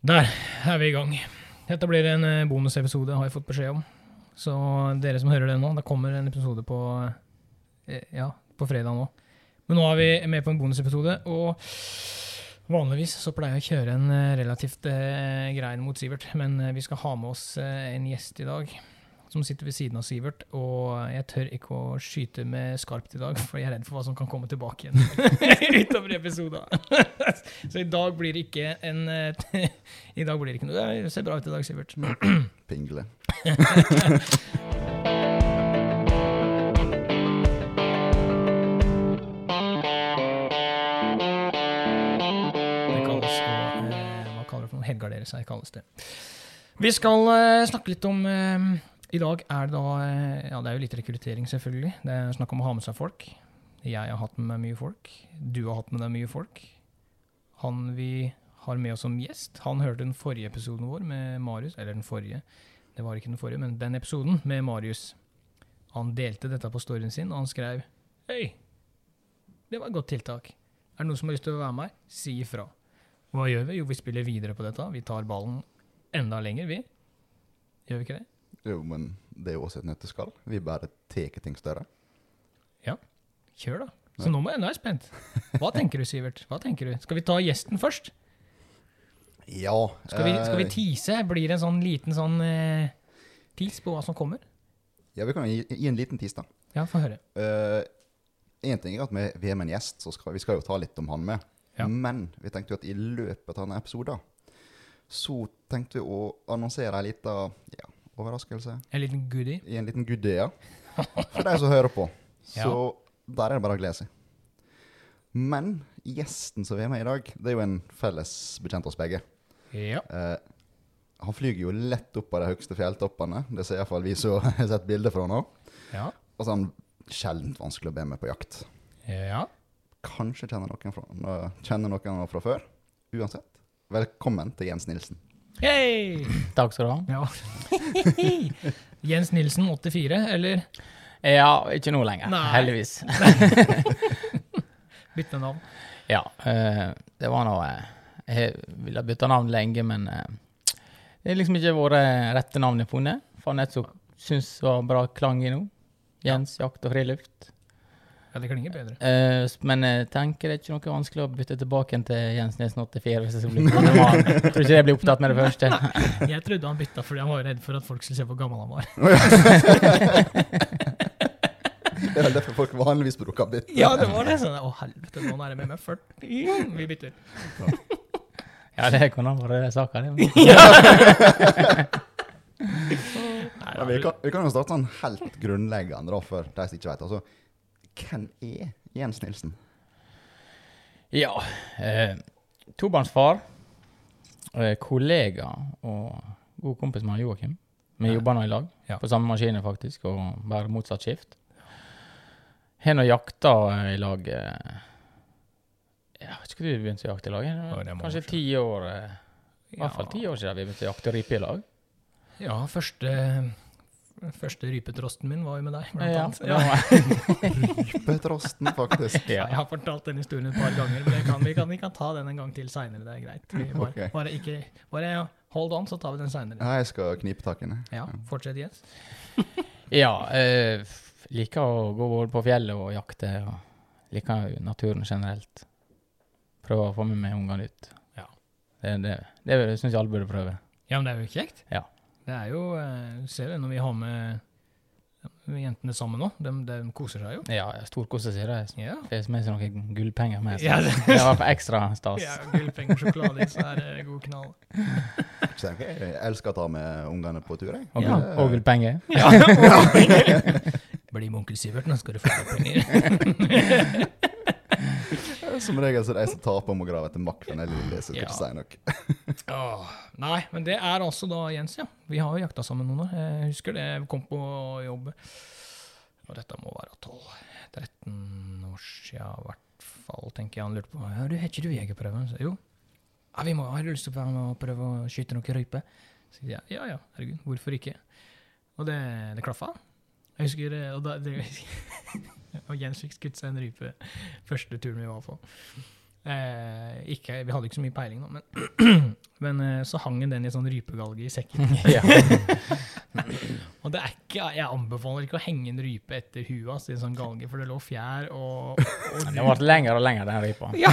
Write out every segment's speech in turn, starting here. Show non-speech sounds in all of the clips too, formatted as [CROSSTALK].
Der er vi i gang. Dette blir en eh, bonusepisode, har jeg fått beskjed om. Så dere som hører det nå, det kommer en episode på, eh, ja, på fredag nå. Men nå er vi med på en bonusepisode, og vanligvis så pleier jeg å kjøre en eh, relativt eh, mot Sivert, men vi skal ha med oss en gjest i dag som sitter ved siden av Sivert, og jeg tør ikke å skyte med skarpt i dag, [LAUGHS] for jeg er redd for hva som kan komme tilbake igjen [LAUGHS] utover episoden. [LAUGHS] Så i dag blir det ikke en eh, I dag blir det ikke noe Det ser bra ut i dag, Sivert. [CLEARS THROAT] Pingle. Eh? Helgardere seg, kalles det. Vi skal uh, snakke litt om I dag er det da eh, Ja, det er jo litt rekruttering, selvfølgelig. Det er snakk om å ha med seg folk. Jeg har hatt med meg mye folk. Du har hatt med deg mye folk. Han vi har med oss som gjest, han hørte den forrige episoden vår med Marius. Eller den forrige. Det var ikke den forrige, men den episoden med Marius. Han delte dette på storyen sin, og han skrev Hei, det var et godt tiltak. Er det noen som har lyst til å være med? her? Si ifra. Hva gjør vi? Jo, vi spiller videre på dette. Vi tar ballen enda lenger, vi. Gjør vi ikke det? Jo, men det er jo også et nøtteskall. Vi bare tar ting større. Ja. Kjør, da. Så nå, må jeg, nå er jeg spent. Hva tenker du, Sivert? Hva tenker du? Skal vi ta gjesten først? Ja. Skal vi, skal vi eh, tease? Blir det en sånn liten sånn uh, tease på hva som kommer? ja, vi kan gi, gi en liten tis, da. Ja, få høre. Én ting er at vi, vi er med en gjest, så skal, vi skal jo ta litt om han med. Ja. Men vi tenkte jo at i løpet av denne episoden så tenkte vi å annonsere ei lita ja, overraskelse. En liten goodie. I en liten goodie, ja. [LAUGHS] For de som hører på. Så der er det bare å glede seg. Men gjesten som vi er med i dag, det er jo en felles bekjent av oss begge. Ja. Eh, han flyger jo lett opp av de høyeste fjelltoppene. Det ser iallfall vi som [LAUGHS] har sett bilder fra nå. Ja. Og så er han sjeldent vanskelig å be med på jakt. ja. Kanskje kjenner noen fra, kjenner noen fra før. Uansett, velkommen til Jens Nilsen. Hei! Takk skal du ha. ja. [LAUGHS] Jens Nilsen, 84, eller Ja, ikke nå lenger, Nei. heldigvis. [LAUGHS] bytte navn? Ja, eh, det var nå eh, Jeg ville bytte navn lenge, men eh, det er liksom ikke vært rette navn jeg funnet. Fant et som syns var bra klang i nå. Jens jakt og friluft. Ja, det klinger bedre. Uh, men uh, tenker det er ikke noe vanskelig å bytte tilbake en til Jens Nilsen 84 hvis jeg skal bli. [LAUGHS] Jeg tror ikke jeg blir opptatt med det første. Jeg trodde han bytta fordi han var redd for at folk skulle se hvor gammel han var. Det [LAUGHS] er vel derfor folk vanligvis bruker bytte. Ja, det var det. Sånn, Å, helvete, nå er jeg med meg 40. Vi bytter. Ja, det kunne ha vært saka, det. Ja, vi, kan, vi kan jo starte sånn helt grunnleggende, da, for de som ikke vet. Altså, hvem er Jens Nilsen? Ja. Eh, tobarnsfar. Eh, kollega og god kompis med Joakim. Vi jobber nå i lag, Ja. på samme maskiner faktisk, og bare motsatt skift. Har nå jakta i lag eh, Jeg vet ikke når vi begynte å jakte i lag. Ja, Kanskje ti år. eh, I hvert fall ti år siden vi begynte å jakte rype i lag. Ja, første, første rypetrosten min var jo med deg, blant Ja, annet. Ja. [LAUGHS] Rypetrosten, faktisk. Ja, jeg har fortalt den historien et par ganger, men kan, vi, kan, vi kan ta den en gang til seinere. Det er greit. Bare, okay. bare, ikke, bare hold on, så tar vi den seinere. Ja, jeg skal knipe tak i den. Ja, fortsett, Jens. Ja, eh, liker å gå både på fjellet og jakte. Og liker naturen generelt. Prøver å få med meg ungene ut. Ja. Det, det, det syns jeg alle burde prøve. Ja, men det er jo kjekt. Ja. Det er jo eh, Du ser det når vi har med, jentene sammen nå. De, de koser seg jo. Ja, storkoser seg. det. Ja. Får med seg noen gullpenger med. Ja, det, det- var ekstra stas. ja Gullpenger, sjokolade, så er det god knall. Jeg elsker å ta med ungene på tur, jeg. Og, Ja. og gullpenger. Ja. [LAUGHS] Bli med onkel Sivert, nå skal du få penger. [LAUGHS] Som regel så er det jeg som taper om å grave etter makk eller lille, så jeg Ja. ikke si noe. [LAUGHS] Åh, nei, men det er altså da Jens, ja. Vi har jo jakta sammen noen år. Jeg husker det, jeg kom på jobb Og dette må være 12-13 år siden i hvert fall, tenker jeg. Han lurte på ja, du, har ikke du jegerprøven. Jo. Ja, vi må, har du lyst til å være med og prøve å skyte noe rype? Så sier jeg, ja ja, herregud, hvorfor ikke? Og det, det klaffa. Jeg husker det, og, da, det, [LAUGHS] [LAUGHS] og Jens fikk skutt seg en rype første turen vi var på. Eh, ikke, vi hadde ikke så mye peiling, da, men, [CLEARS THROAT] men eh, så hang den i sånn rypegalge i sekken. [LAUGHS] ja. [LAUGHS] Og det er ikke, jeg anbefaler ikke å henge en rype etter huet hans i en sånn galge, for det lå fjær og, og Den ble lenger og lenger, den rypa. Ja!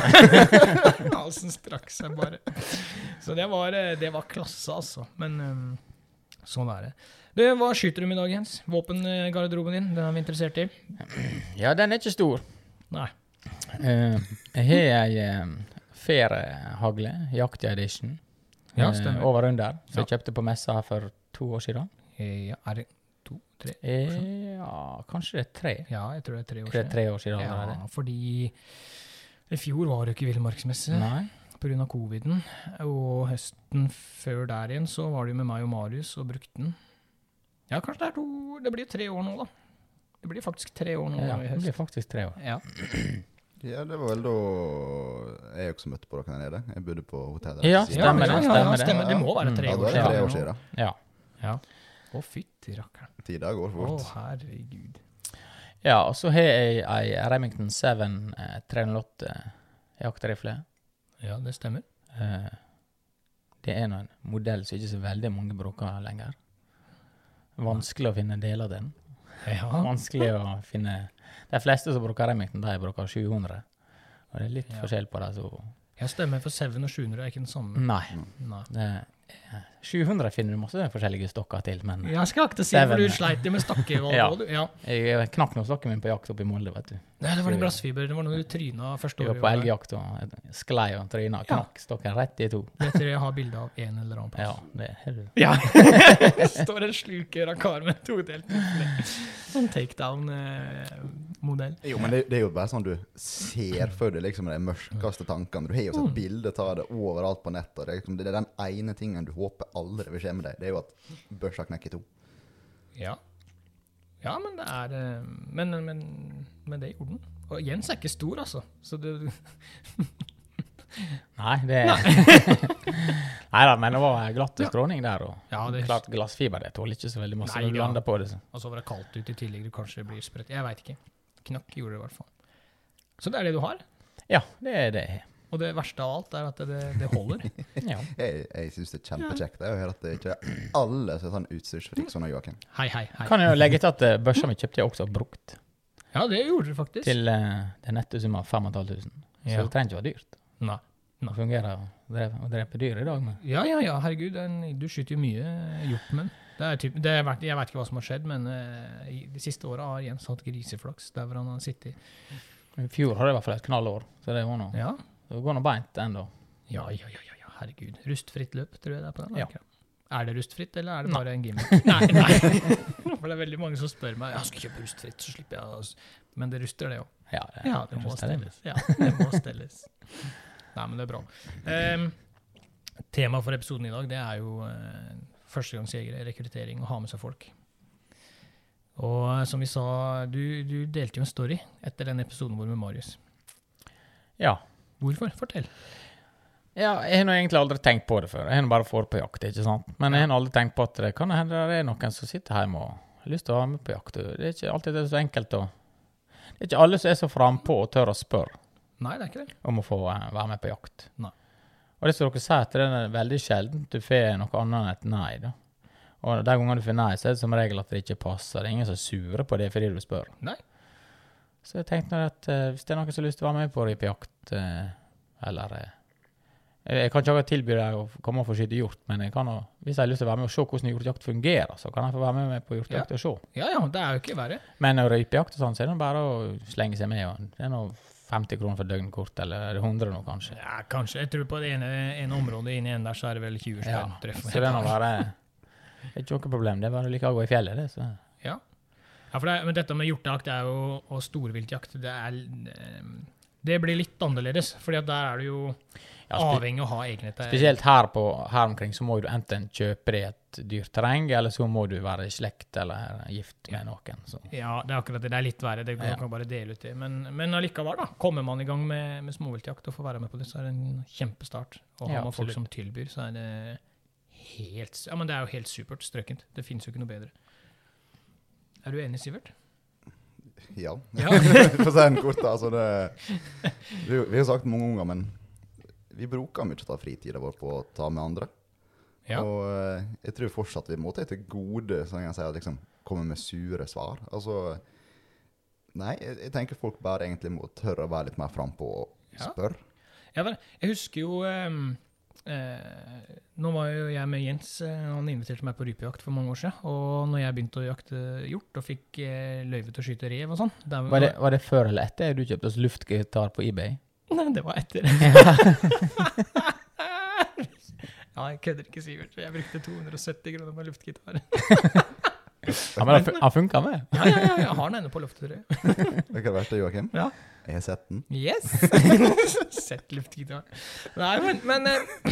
Halsen strakk seg bare. Så det var, eh, det var klasse, altså. Men um, sånn er det. Du, hva skyter du med i dag, Jens? Våpengarderoben din, den er vi interessert i. Ja, den er ikke stor. Nei. Uh, jeg har ei uh, fair hagle, Jakti Edition, Ja, stemmer. over under, som Ja. jeg kjøpte på messa for to år siden. Eh, Ja, er det to, tre? år siden? ja, kanskje det er tre. Ja, jeg tror det er tre år siden. Det er tre år siden. Ja, fordi i fjor var det ikke villmarksmesse Nei. Pga. coviden. Og høsten før der igjen så var det jo med meg og Marius og brukte den. Ja, kanskje det er to Det blir tre år nå, da. Det blir faktisk tre år nå Ja, i det blir faktisk tre år. Ja. [CLEARS THROAT] Ja, det var vel da jeg også møtte på dere der nede. Jeg bodde på hotellet. Ja, stemmer det, ja, ja, stemmer det. stemmer. Det må være tre Ja, år siden. Ja, det siden. tre år siden. Ja. Ja. Å, fytti rakkeren. Tida går fort. Å, herregud. ja, og så har jeg ei Remington 7 eh, 308 jaktrifle. Ja, det stemmer. Eh, det er en modell som ikke så veldig mange bruker lenger. Vanskelig å finne deler til den. Ja. [LAUGHS] Vanskelig å finne De fleste som bruker Remington, de bruker 700. Og det er litt Ja. forskjell på det. Så Jeg stemmer for 7 og 700 er ikke den samme. nei. Nei. Det, 700 finner du masse forskjellige stokker til, men Jeg skal ikke si, for du sleit jo med stakkevalg. [LAUGHS] Ja. ja. ja. jeg knakk nå stokken min på jakt oppe i Molde, vet du. Nei, det var den glassfiber. Det var når du tryna første Jeg året. var på elgjakt og sklei og tryna. Ja. Knakk stokken rett i to. Det tror jeg jeg har bilde av en eller annen Ja, det har du. Ja. [LAUGHS] Står en sluker av kar med todelt [LAUGHS] Sånn takedown-modell. Jo, men det, det er jo bare sånn du ser for deg liksom de mørkeste tankene. Du har jo Mm. sett bilder av det overalt på nettet. Det liksom, det er den ene tingen du håper aldri vil skje med deg. Det er jo at børsa knekker i to. Ja. ja, men det er eh, Men, men, men det gjorde den. Og Jens er ikke stor, altså. Så du [LAUGHS] Nei, det Nei [LAUGHS] da, men det var glatt skråning der. Og Ja, det- klart glassfiber det tåler ikke så veldig masse Nei, ja. på det. Så. Og så var det kaldt ute i tillegg. Du kanskje blir sprøtt. Jeg veit ikke. Knakk gjorde det i hvert fall. Så det er det du har. Ja, det er det. jeg har. Og det verste av alt er at det, det holder. [LAUGHS] Ja. Jeg, jeg syns det er kjempekjekt å høre at det ikke er alle som er sånn utstyrsfrik som Joakim. Hei, hei, hei. Kan jeg jo legge til at eh, børsa mi kjøpte jeg også brukt Ja, det gjorde du faktisk. til uh, den nette sum av 5500. Så Ja. det trenger ikke være dyrt. Nei. Det fungerer å drepe, å drepe dyr i dag. Men. Ja, ja, ja, herregud. Den, du skyter jo mye hjortmenn. Det typ, det er, jeg vet ikke hva som har skjedd, men uh, i de siste åra har Jens hatt griseflaks der hvor han har sittet. I fjor hadde jeg i hvert fall et knallår, så det var noe. Ja. Det går nå beint ennå. Ja, ja, ja, ja, herregud. Rustfritt løp, tror jeg det er på den? Ja. er det rustfritt, eller er det Nei. bare en gimmick? [LAUGHS] nei, nei. [LAUGHS] [LAUGHS] For det er veldig mange som spør meg jeg skal kjøpe rustfritt, så slipper jeg altså. Men det ruster, det òg. Ja, Ja, det må stelles. Ja, det må stelles. Nei, men det er bra. Um, Temaet for episoden i dag det er jo uh, førstegangsjegere, rekruttering og ha med seg folk. Og eh, som vi sa, du, du delte jo en story etter den episoden vår med Marius. Ja. Hvorfor? Fortell. ja, jeg har egentlig aldri tenkt på det før. Jeg har bare vært på jakt, ikke sant. Men jeg har aldri tenkt på at det kan hende det er noen som sitter hjemme og har lyst til å være med på jakt. Det er ikke alltid det er så enkelt å Det er ikke alle som er så frampå og tør å spørre Nei, det er ikke det. om å få eh, være med på jakt. Nei. Og det som dere sier, at det er veldig sjelden du får noe annet enn et nei. da. Og de gangene du får nei, så er det som regel at det ikke passer. Det er ingen som er sure på det fordi du spør. Nei. Så jeg tenkte at uh, hvis det er noen som har lyst til å være med på rypejakt, uh, eller uh, Jeg kan ikke akkurat tilby deg å komme og få skyte hjort, men jeg kan, hvis jeg har lyst til å være med og se hvordan hjortejakt fungerer, så kan jeg få være med meg på hjortejakt og se. Ja, ja, det er jo ikke verre. Men å rypejakt og sånn, så er det bare å slenge seg med. Og det er nå 50 kroner for døgnkort, eller er det 100 nå, kanskje. Ja, kanskje. Jeg tror på det ene, ene området inni en der, så er det vel 20 Ja, spenn. treff. så det er nå bare ikke noe problem. Det er bare like å gå i fjellet, det. Så. Ja, for det, men dette med hjortejakt er jo, og storviltjakt, det er eh, Det blir litt annerledes, for der er du jo Ja, avhengig av å ha egenhet. spesielt her, på, her omkring så må du enten kjøpe deg et dyrt terreng, eller så må du være i slekt eller gift med noen. Så. Ja, det er akkurat det. Det er litt verre. Det går Ja. kan bare dele ut det. Men, men allikevel, da. Kommer man i gang med, med småviltjakt og får være med på det, så er det en kjempestart. Og har Ja, man folk som tilbyr, så er det helt Ja, men det er jo helt supert strøkent. Det finnes jo ikke noe bedre. Er du enig, Sivert? Ja. For å si den kort, altså det Vi, vi har sagt det mange ganger, men vi bruker mye av fritida vår på å ta med andre. Ja. Og eh, jeg tror fortsatt vi må ta til gode så jeg kan si, at liksom komme med sure svar. Altså Nei, jeg, jeg tenker folk bare egentlig må tørre å være litt mer frampå og spørre. Ja, jeg husker jo ehm, eh, Nå var jo jeg med Jens. eh, han inviterte meg på rypejakt for mange år siden. Og når jeg begynte å jakte hjort og fikk eh, løyve til å skyte rev og sånn var, Var det, var det før eller etter du kjøpte oss luftgitar på eBay? [LAUGHS] Nei, det var etter. ja, [LAUGHS] jeg kødder ikke, Sivert. Jeg brukte 270 kroner på luftgitar. [LAUGHS] Ja, men han fun- funka med. Ja, ja, ja, jeg har den ennå på loftet. Det kan være det Joakim? Ja. Jeg [LAUGHS] har sett den. Yes! Sett luftgitar. Nei, men Men, eh,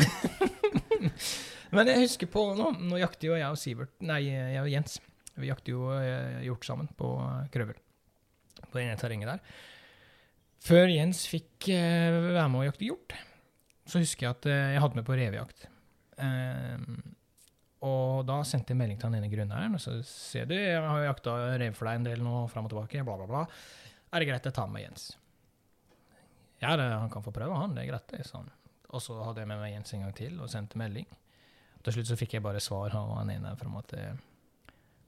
[LAUGHS] men jeg husker på nå, nå jakter jo jeg og Sivert Nei, jeg og Jens. Vi jakter jo eh, hjort sammen på Krøvel. På det ene terrenget der. Før Jens fikk eh, være med å jakte hjort, så husker jeg at jeg hadde med på revejakt. Og da sendte jeg melding til han ene grunneieren. Og så ser du, jeg har jakta rev for deg en del nå, fram og tilbake, bla, bla, bla. Er det greit jeg tar med Jens? Ja, det, han kan få prøve, han. Det er greit, det, Sånn. Og så hadde jeg med meg Jens en gang til og sendte melding. Til slutt så fikk jeg bare svar av han ene fra at eh,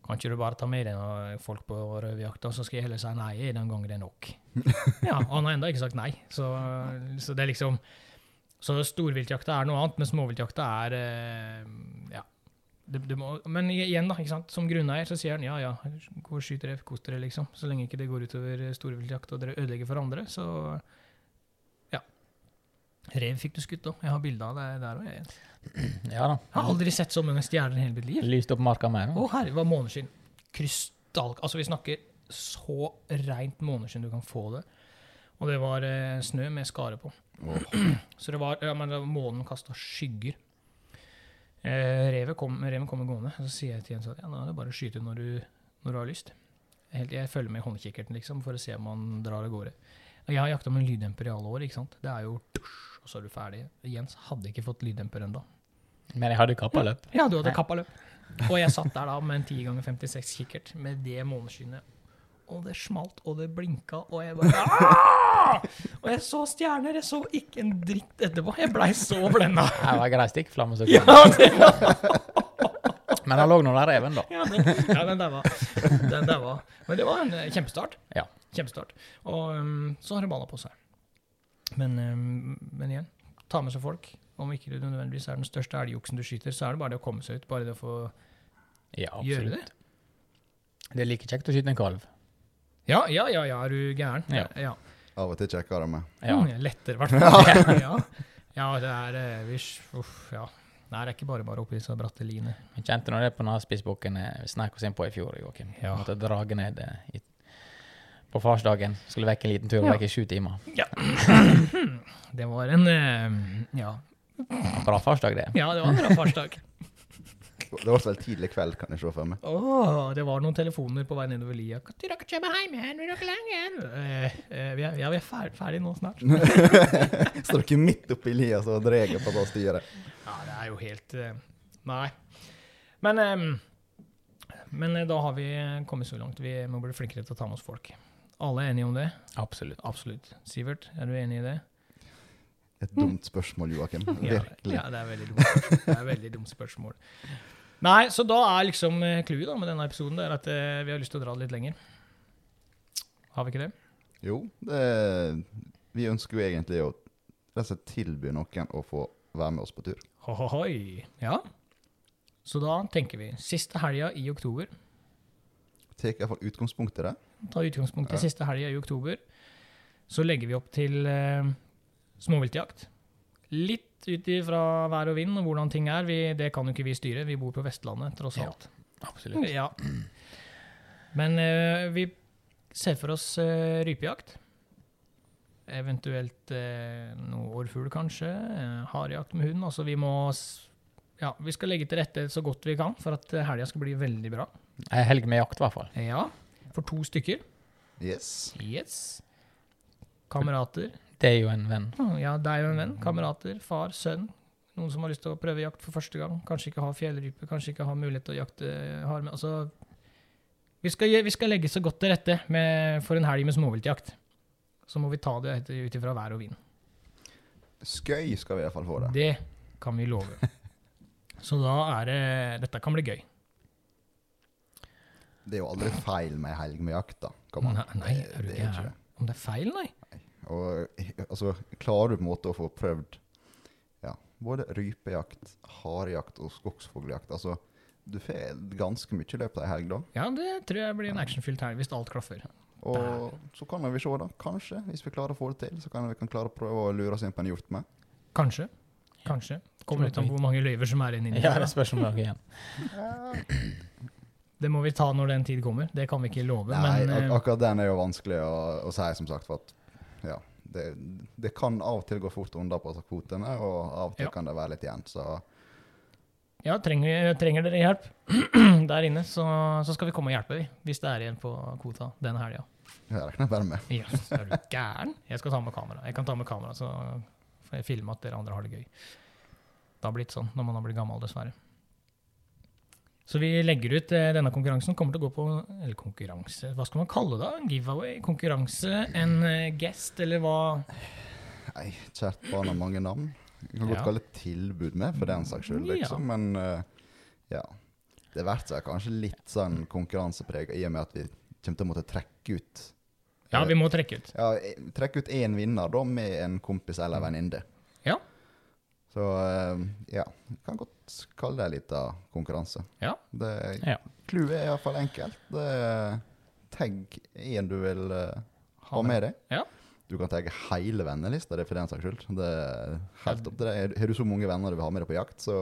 kan ikke du bare ta med deg noen folk på røverjakta, så skal jeg heller si nei den gangen det er nok. [LAUGHS] ja, og han har ennå ikke sagt nei. Så, så det er liksom Så storviltjakta er noe annet, men småviltjakta er eh, Ja. Det, det må, men igjen, da, ikke sant? som grunneier så sier han ja, ja, gå og skyt rev, kos dere, liksom. Så lenge ikke det går utover storviltjakt og dere ødelegger for andre, så. Rev fikk du skutt òg. Jeg har bilde av deg der òg. Jeg [CLEARS THROAT] Ja jeg. har aldri sett så mange stjerner i hele mitt liv. Lyst opp marka mer. Å herre, var måneskinn. Krystall... Altså, vi snakker så rent måneskinn du kan få det. Og det var eh, snø med skare på. [CLEARS THROAT] Så det var, ja, men månen kasta skygger. Eh, kom, reven kommer gående, og så sier jeg til Jens at ja, nå er det bare å skyte når du, når du har lyst. Helt, jeg følger med i håndkikkerten liksom, for å se om han drar av gårde. Jeg har jakta med lyddemper i alle år. ikke sant? Det er jo dusj, og så er du ferdig. Jens hadde ikke fått lyddemper ennå. Men jeg hadde kappaløp. Ja, du hadde kappa løp. Og jeg satt der da med en 10 ganger 56 kikkert med det måneskinnet. Og det smalt, og det blinka, og jeg bare «Aah!» Og jeg så stjerner, jeg så ikke en dritt etterpå. Jeg blei så blenda. Det var grei stikkflamme. Ja, kom. Ja, Men han lå nå der reven, da. ja, den, ja, den var. Men det var en eh, kjempestart. Ja. Kjempestart. Og um, så har det balla på seg. Men, um, men igjen, ta med seg folk. Om ikke det nødvendigvis er den største elgjuksen du skyter, så er det bare det å komme seg ut. Bare det å få Ja, gjøre det. Det er like kjekt å skyte en kalv. Ja, ja, ja, ja, er du gæren? Ja. ja. Av og til kjekkere med. Ja. Mm, lettere, i hvert [LAUGHS] fall. ja. ja, det er eh, vi, uff, ja. Nei, det er ikke bare bare oppi disse bratte liene. Vi kjente nå det på når spissbukken snakket oss inn på i fjor. Joakim. Ja. Måtte drage ned eh, i, på farsdagen. Skulle vekke en liten tur, Ja. vekke sju timer. [CLEARS THROAT] Det var en eh, ja. Bra farsdag, det. ja, det var en bra farsdag. Det ble vel tidlig kveld, kan jeg se for meg. Oh, det var noen telefoner på vei nedover lia. Når dere kommer hjem igjen? Vil dere lenge? Eh, eh, vi er, ja, vi er ferdig, ferdig nå snart. [LAUGHS] Står dere midt oppi lia og drar på det styret. Ja, det er jo helt eh, Nei. Men, eh, men da har vi kommet så langt. Vi må bli flinkere til å ta med oss folk. Alle er enige om det? Absolutt. Absolutt. Sivert, er du enig i det? Et dumt spørsmål, Joakim. [LAUGHS] Ja, Virkelig. ja, det er veldig dumt. Det er et veldig dumt spørsmål. Nei, så da er liksom eh, clouet med denne episoden det er at eh, vi har lyst til å dra det litt lenger. Har vi ikke det? Jo, det, vi ønsker jo egentlig å altså, tilby noen å få være med oss på tur. Hohohoi. Ja. Så da tenker vi siste helga i oktober. Tar iallfall utgangspunkt i det. Ta utgangspunkt i Ja. siste helga i oktober. Så legger vi opp til eh, småviltjakt. Litt ut ifra vær og vind og hvordan ting er. Vi, det kan jo ikke vi styre. Vi bor på Vestlandet, tross Ja. alt. Absolutt. Ja. Men eh, vi ser for oss eh, rypejakt. Eventuelt uh, noe årfugl, kanskje. Uh, harejakt med hund. Altså, vi må Ja, vi skal legge til rette så godt vi kan for at uh, helga skal bli veldig bra. Ei helg med jakt, i hvert fall. Ja. For to stykker. Yes. Yes. Kamerater. Det er jo en venn. Ja, det er jo en venn. Kamerater. Far, sønn. Noen som har lyst til å prøve jakt for første gang. Kanskje ikke har fjellrype, kanskje ikke har mulighet til å jakte harme. Altså, Vi skal, vi skal legge så godt til rette med, for en helg med småviltjakt. Så må vi ta det ut ifra vær og vind. Skøy skal vi i hvert fall få det. Det kan vi love. Så da er det Dette kan bli gøy. Det er jo aldri feil med ei helg med jakt, da. Nei, nei, er du gæren? Om det er feil, nei? Og altså, klarer du på en måte å få prøvd ja, både rypejakt, harejakt og skogsfugljakt Altså, du får ganske mye i løpet av ei helg, da. Ja, det tror jeg blir en actionfylt helg, hvis alt klaffer. Og så kan vi se, da. Kanskje, hvis vi klarer å få det til, så kan vi kan klare å prøve å lure oss inn på en hjort med. Kanskje. Kanskje. Kommer litt an på hvor mange løyver som er inne i Ja, der. det da. spørs om noe igjen. Det må vi ta når den tid kommer. Det kan vi ikke love. Nei, men ak eh, akkurat den er jo vanskelig å, å si, som sagt. For at ja, det, det kan av og til gå fort unna på kvotene, og av og til Ja. kan det være litt igjen. Så ja, trenger, trenger dere hjelp [CLEARS THROAT] der inne, så, så skal vi komme og hjelpe, vi. Hvis det er igjen på kvota denne helga. jeg regner bare med. Ja, er du gæren? Jeg skal ta med kamera. Jeg kan ta med kamera, så får jeg filme at dere andre har det gøy. Det har blitt sånn når man har blitt gammel, dessverre. Så vi legger ut eh, denne konkurransen. Kommer til å gå på Eller konkurranse, hva skal man kalle det? da? Giveaway? Konkurranse? En eh, guest, eller hva? Nei, kjært barn har mange navn. Vi kan godt Ja. kalle det tilbud med, for den saks skyld, Ja. liksom. Men eh, ja. Det blir seg kanskje litt sånn konkurransepreg, i og med at vi kommer til å måtte trekke ut Ja, vi må trekke ut. Ja, trekke ut én vinner da, med en kompis eller venninne. Ja. Så eh, ja, jeg kan godt kalle det en liten konkurranse. Ja. Det, Ja. Clouet er iallfall enkelt. Det er Tagg en du vil uh, ha med deg. Ja. Du kan tagge hele vennelista di for den saks skyld. Det er helt opp til deg. Har du så mange venner du vil ha med deg på jakt, så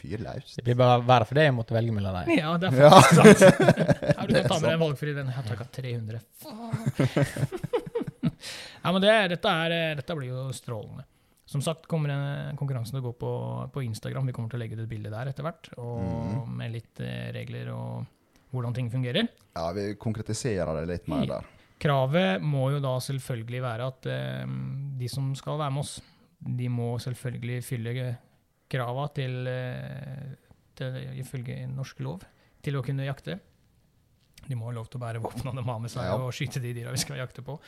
fyr løs. Det blir bare verre for deg å måtte velge mellom dem. Ja, det er Ja. faktisk sant. [LAUGHS] Ja, du kan ta med deg en valgfri den. Jeg har takka 300. ja, men det, dette, er, dette blir jo strålende. Som sagt kommer eh, konkurransen til å gå på, på Instagram. Vi kommer til å legge ut et bilde der etter hvert. Og Mhm. med litt eh, regler og hvordan ting fungerer. Ja, vi konkretiserer det litt mer der. Kravet må jo da selvfølgelig være at eh, de som skal være med oss, de må selvfølgelig fylle krava til, eh, til ifølge norsk lov til å kunne jakte. De må ha lov til å bære våpnene de har med seg Ja. og skyte de dyra vi skal jakte på.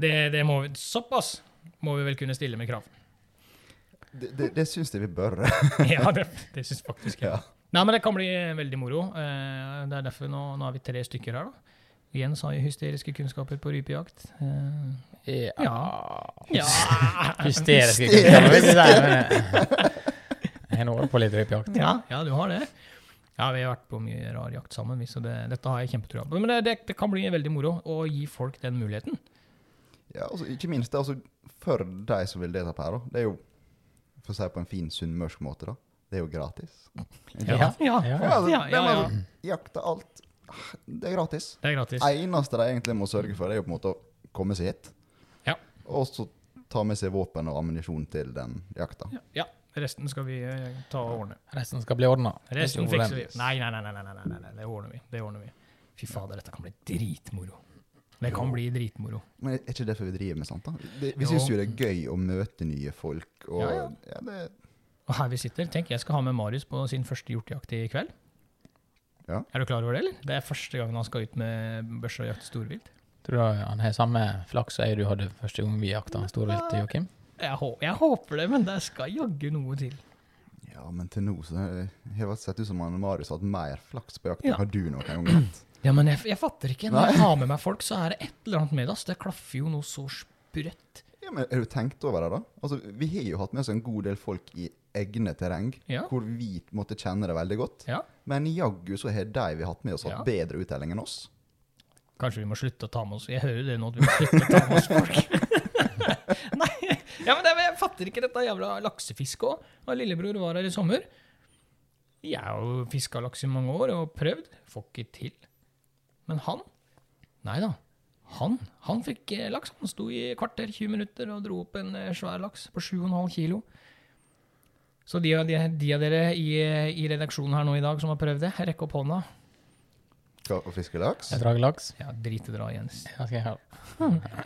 Det, det må vi, såpass må vi vel kunne stille med krav. Det, det, det syns jeg vi bør. [LAUGHS] ja, det, det syns faktisk jeg. Ja. Nei, men det kan bli veldig moro. Eh, Det er derfor nå, nå er vi tre stykker her, da. Jens har jo hysteriske kunnskaper på rypejakt. Eh, Ja. Ja. [LAUGHS] Hysteriske kunnskaper, jeg har på litt rypejakt. Ja, ja, du har det. Ja, vi har vært på mye rar jakt sammen, så det, dette har jeg kjempetrua på. Men det, det, det kan bli veldig moro å gi folk den muligheten. Ja, altså, ikke minst det, altså, for de som vil delta på her, da. Det er jo, for å si det på en fin sunnmørsk måte, da. Det er jo gratis. [LAUGHS] Ja, ja, Ja. Ja, ja, ja, ja. men alt. Det er gratis. Det er gratis. Det eneste de egentlig må sørge for, er jo på en måte å komme seg hit. Ja. Og så ta med seg våpen og ammunisjon til den jakta. Ja, ja, resten skal vi eh, ta og ordne. Resten skal bli ordna. Resten fikser vi. Nei, nei, nei, nei, nei, nei, nei, nei, det ordner vi. Det ordner vi. Fy fader, dette kan bli dritmoro. Det kan bli dritmoro. Men er ikke det derfor vi driver med sånt? da? Det, vi syns jo det er gøy å møte nye folk. Og, Ja, ja, ja. det, Og her vi sitter, tenk, jeg skal ha med Marius på sin første hjortejakt i kveld. Ja. Er du klar over det, eller? Det er første gangen han skal ut med børse og jakte storvilt. Tror du han har samme flaks som jeg du hadde første gang vi jakta storvilt, Joakim? Jeg, hå- jeg håper det, men det skal jaggu noe til. ja, men til nå så har det sett ut som han Marius har hatt mer flaks på jakt Ja. enn hva du noen gang har hatt. Ja, men jeg, jeg fatter ikke. Når Nei. jeg har med meg folk, så er det et eller annet med oss. Det klaffer jo noe så sprøtt. Ja, men Har du tenkt over det, da? Altså, Vi har jo hatt med oss en god del folk i egne terreng, Ja. hvor vi måtte kjenne det veldig godt. Ja. Men jaggu så har de vi har hatt med oss, hatt Ja. bedre uttelling enn oss. Kanskje vi må slutte å ta med oss Jeg hører det nå, at vi må slutte å ta med oss folk. [LAUGHS] Nei, ja, men det, jeg fatter ikke dette jævla laksefisket òg. Lillebror var her i sommer. Jeg har jo fiska laks i mange år og prøvd. Får ikke til. Men han Nei da. Han han fikk eh, laks. Han sto i kvarter, 20 minutter og dro opp en eh, svær laks på 7,5 kilo. Så de, de, de av dere i, i redaksjonen her nå i dag som har prøvd det, rekk opp hånda. Å fiske laks? Jeg drar laks. Ja, drit i dra, Jens. Jeg ha.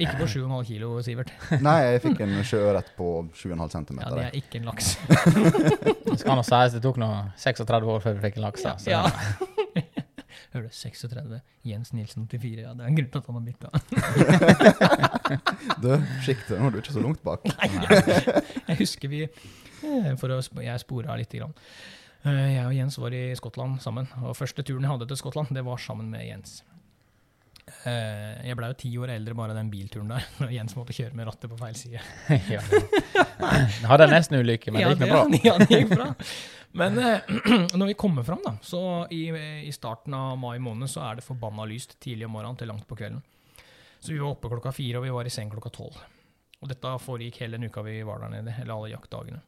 Ikke på 7,5 kilo, Sivert. [LAUGHS] Nei, jeg fikk en sjøørret på 7,5 cm. Ja, det er ikke en laks. Det [LAUGHS] skal nå sies det tok nå 36 år før vi fikk en laks. da, så- Ja. Hører du 36, Jens Nilsen 84. Ja, det er en grunn til at han har bytta. [LAUGHS] Du, sjiktet, er du ikke så langt bak. [LAUGHS] Jeg husker vi eh, å, jeg spora litt. Grann. Eh, Jeg og Jens var i Skottland sammen. Og første turen jeg hadde til Skottland, det var sammen med Jens. Eh, Jeg blei jo ti år eldre bare den bilturen der, [LAUGHS] når Jens måtte kjøre med rattet på feil side. [LAUGHS] ja. Jeg hadde nesten ulykke, men det gikk nå bra. [LAUGHS] Ja, det gikk bra. Men eh, [CLEARS THROAT] når vi kommer fram, da, så i, i starten av mai måned, så er det forbanna lyst tidlig om morgenen til langt på kvelden. Så vi var oppe klokka fire, og vi var i seng klokka tolv. Og dette foregikk hele den uka vi var der nede, eller alle jaktdagene.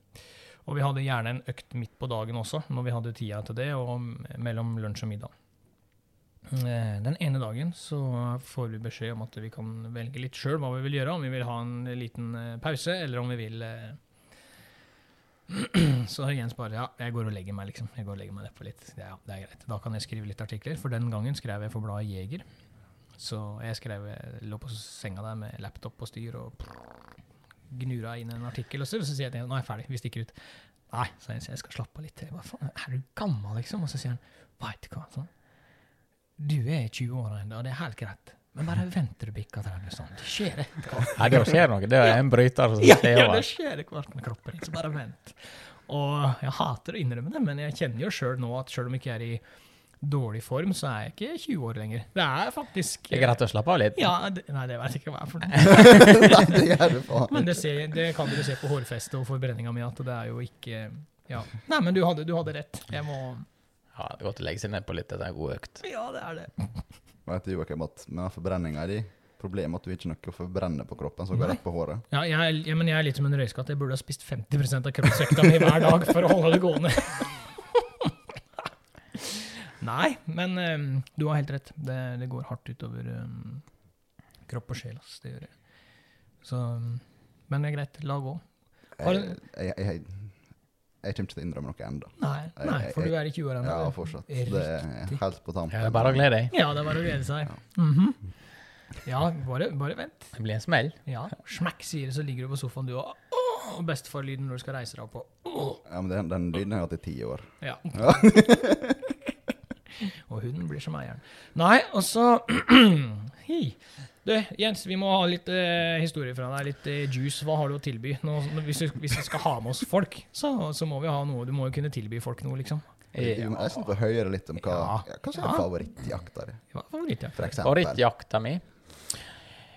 Og vi hadde gjerne en økt midt på dagen også, når vi hadde tida til det, og mellom lunsj og middag. Eh, Den ene dagen så får vi beskjed om at vi kan velge litt sjøl hva vi vil gjøre. Om vi vil ha en liten eh, pause, eller om vi vil eh, [CLEARS THROAT] Så Jens bare ja, jeg går og legger meg, liksom. Jeg går og legger meg nedpå litt. Ja, det er greit. Da kan jeg skrive litt artikler. For den gangen skrev jeg for bladet Jeger. Så jeg skrev, jeg lå på senga der med laptop på styr og gnura inn en artikkel. Og så, så sier jeg til ham nå er jeg ferdig, vi stikker ut. Nei, sa Jens, jeg skal slappe av litt. Jeg bare, faen, er du gammel, liksom? Og så sier han, veit du hva, sånn. Du er 20 år ennå, det er helt greit. Men bare vent til du bikker 30 sånn. Det skjer et eller annet. Nei, det skjer noe. Det er en bryter som Ja, skjer ja, over. det skjer hvert med kroppen så bare vent. Og jeg hater å innrømme det, men jeg kjenner jo sjøl nå at sjøl om jeg ikke er i dårlig form, så er jeg ikke 20 år lenger. Det er faktisk Det er greit å slappe av litt. Ja, det, nei, det vet jeg ikke hva er for noe. [LAUGHS] Nei, det gjør du faen Men det, ser, det kan dere se på hårfestet og forbrenninga mi, at det er jo ikke Ja. Nei, men du hadde, du hadde rett. Jeg må Ja, det er godt å legge seg ned på litt etter en god økt. Ja, det er det. Vet du, Joakim, at med forbrenninga di Problemet er at du ikke har noe å forbrenne på kroppen som går rett på håret. Ja, jeg, er- ja, men jeg er litt som en røyskatt. Jeg burde ha spist 50% av kroppsvekta mi hver dag for å holde det gående. [LAUGHS] Nei, men um, du har helt rett. Det, det går hardt utover um, kropp og sjel. ass. Det gjør det. Så, um, men det er greit. La gå. Har Jeg, jeg, jeg, jeg kommer ikke til å innrømme noe ennå. Nei, nei, for du er i 20-åra Ja, fortsatt. Er Det er helt på tampen. Ja, det er bare å glede deg. Ja, det er bare å glede seg. Mhm. Ja, bare, bare vent. Det blir en smell. Ja, Smekk, sier det, så ligger du på sofaen, du og åh, bestefar-lyden når du skal reise deg opp. Og, åh. Ja, men den, den lyden har jeg hatt i ti år. Ja. Ja. [LAUGHS] og hunden blir som eieren. Nei, og så [CLEARS THROAT] Hi. Du, Jens, vi må ha litt eh, historie fra deg. Litt eh, juice. Hva har du å tilby? Nå, hvis, vi, hvis vi skal ha med oss folk, så, så må vi ha noe. Du må jo kunne tilby folk noe, liksom. Vi må nesten få høre litt om hva, Ja. ja, hva som Ja. er favorittjakta di, favorittjakta? mi?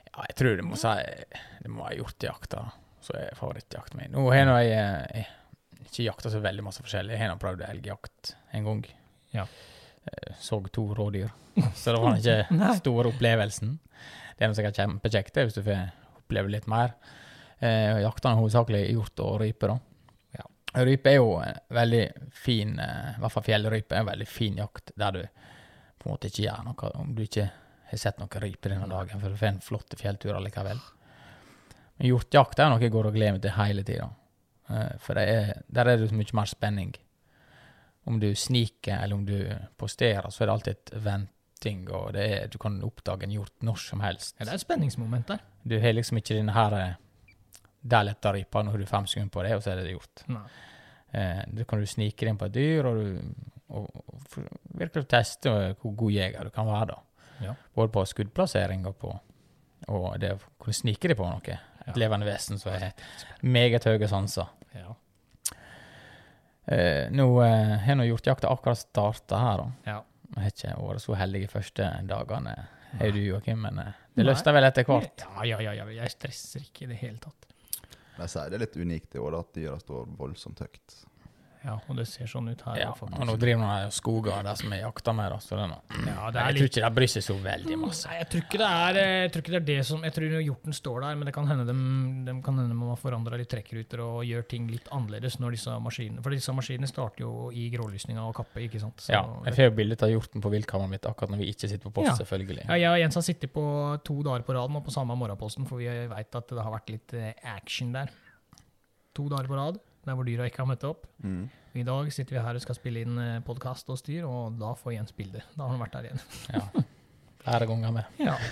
Ja, jeg tror det må si Det må være hjortejakta som er favorittjakta mi. Nå har jeg, eh, jeg ikke jakta så veldig masse forskjellig. Jeg har prøvd elgjakt en gang. Ja. Jeg Så to rådyr. Så det var ikke [LAUGHS] den store opplevelsen. Det er sikkert kjempekjekt hvis du får oppleve litt mer. Eh, er hovedsakelig hjort og rype, da. Ja. Rype er jo en veldig fin, eh, i hvert fall fjellrype, er en veldig fin jakt der du på en måte ikke gjør noe om du ikke har sett noen rype denne dagen, for du får en flott fjelltur allikevel. Men hjortjakt er noe jeg går og gleder meg til hele tida. For det er, der er det mye mer spenning. Om du sniker eller om du posterer, så er det alltid et venting, og det er, du kan oppdage en hjort når som helst. Ja, det er et spenningsmoment der. Du har liksom ikke denne her eh, Der letter rypa, nå har du fem sekunder på det, og så er det gjort. Eh, da kan du snike deg inn på et dyr, og, du, og, og virkelig teste hvor god jeger du kan være. da. Ja. Både på skuddplassering og på og det å kunne snike deg på noe. Et Ja. levende vesen som har meget høye sanser. Ja. Eh, nå eh, har nå hjortejakta akkurat starta her, da. Ja. Jeg har ikke vært så heldig de første dagene, har du, Joakim, men eh, det løsner vel etter hvert. Ja, ja, ja, ja. Jeg stresser ikke i det hele tatt. så sier det er litt unikt i år at dyra står voldsomt høyt. Ja, og det ser sånn ut her. Ja, faktisk. og nå driver nå de skoger der som er jakta med, da, så det Ja, det Jeg litt... tror ikke de bryr seg så veldig masse. Nei, jeg tror ikke det er eh, Jeg tror ikke det er det som Jeg tror hjorten står der, men det kan hende de, de kan hende man har forandra litt trekkruter og gjør ting litt annerledes når disse maskinene For disse maskinene starter jo i grålysninga og kappe, ikke sant? Så Ja, jeg får jo bilde av hjorten på viltkammeret mitt akkurat når vi ikke sitter på post, Ja. selvfølgelig. ja, jeg og Jens har sittet på to dager på rad nå på samme morgenposten, for vi veit at det har vært litt eh, action der. To dager på rad, der hvor dyra ikke har møtt opp. Mm. I dag sitter vi her og skal spille inn podkast og styr, og da får Jens bilde. Da har han vært der igjen. Ja. Flere ganger med. Ja, [LAUGHS]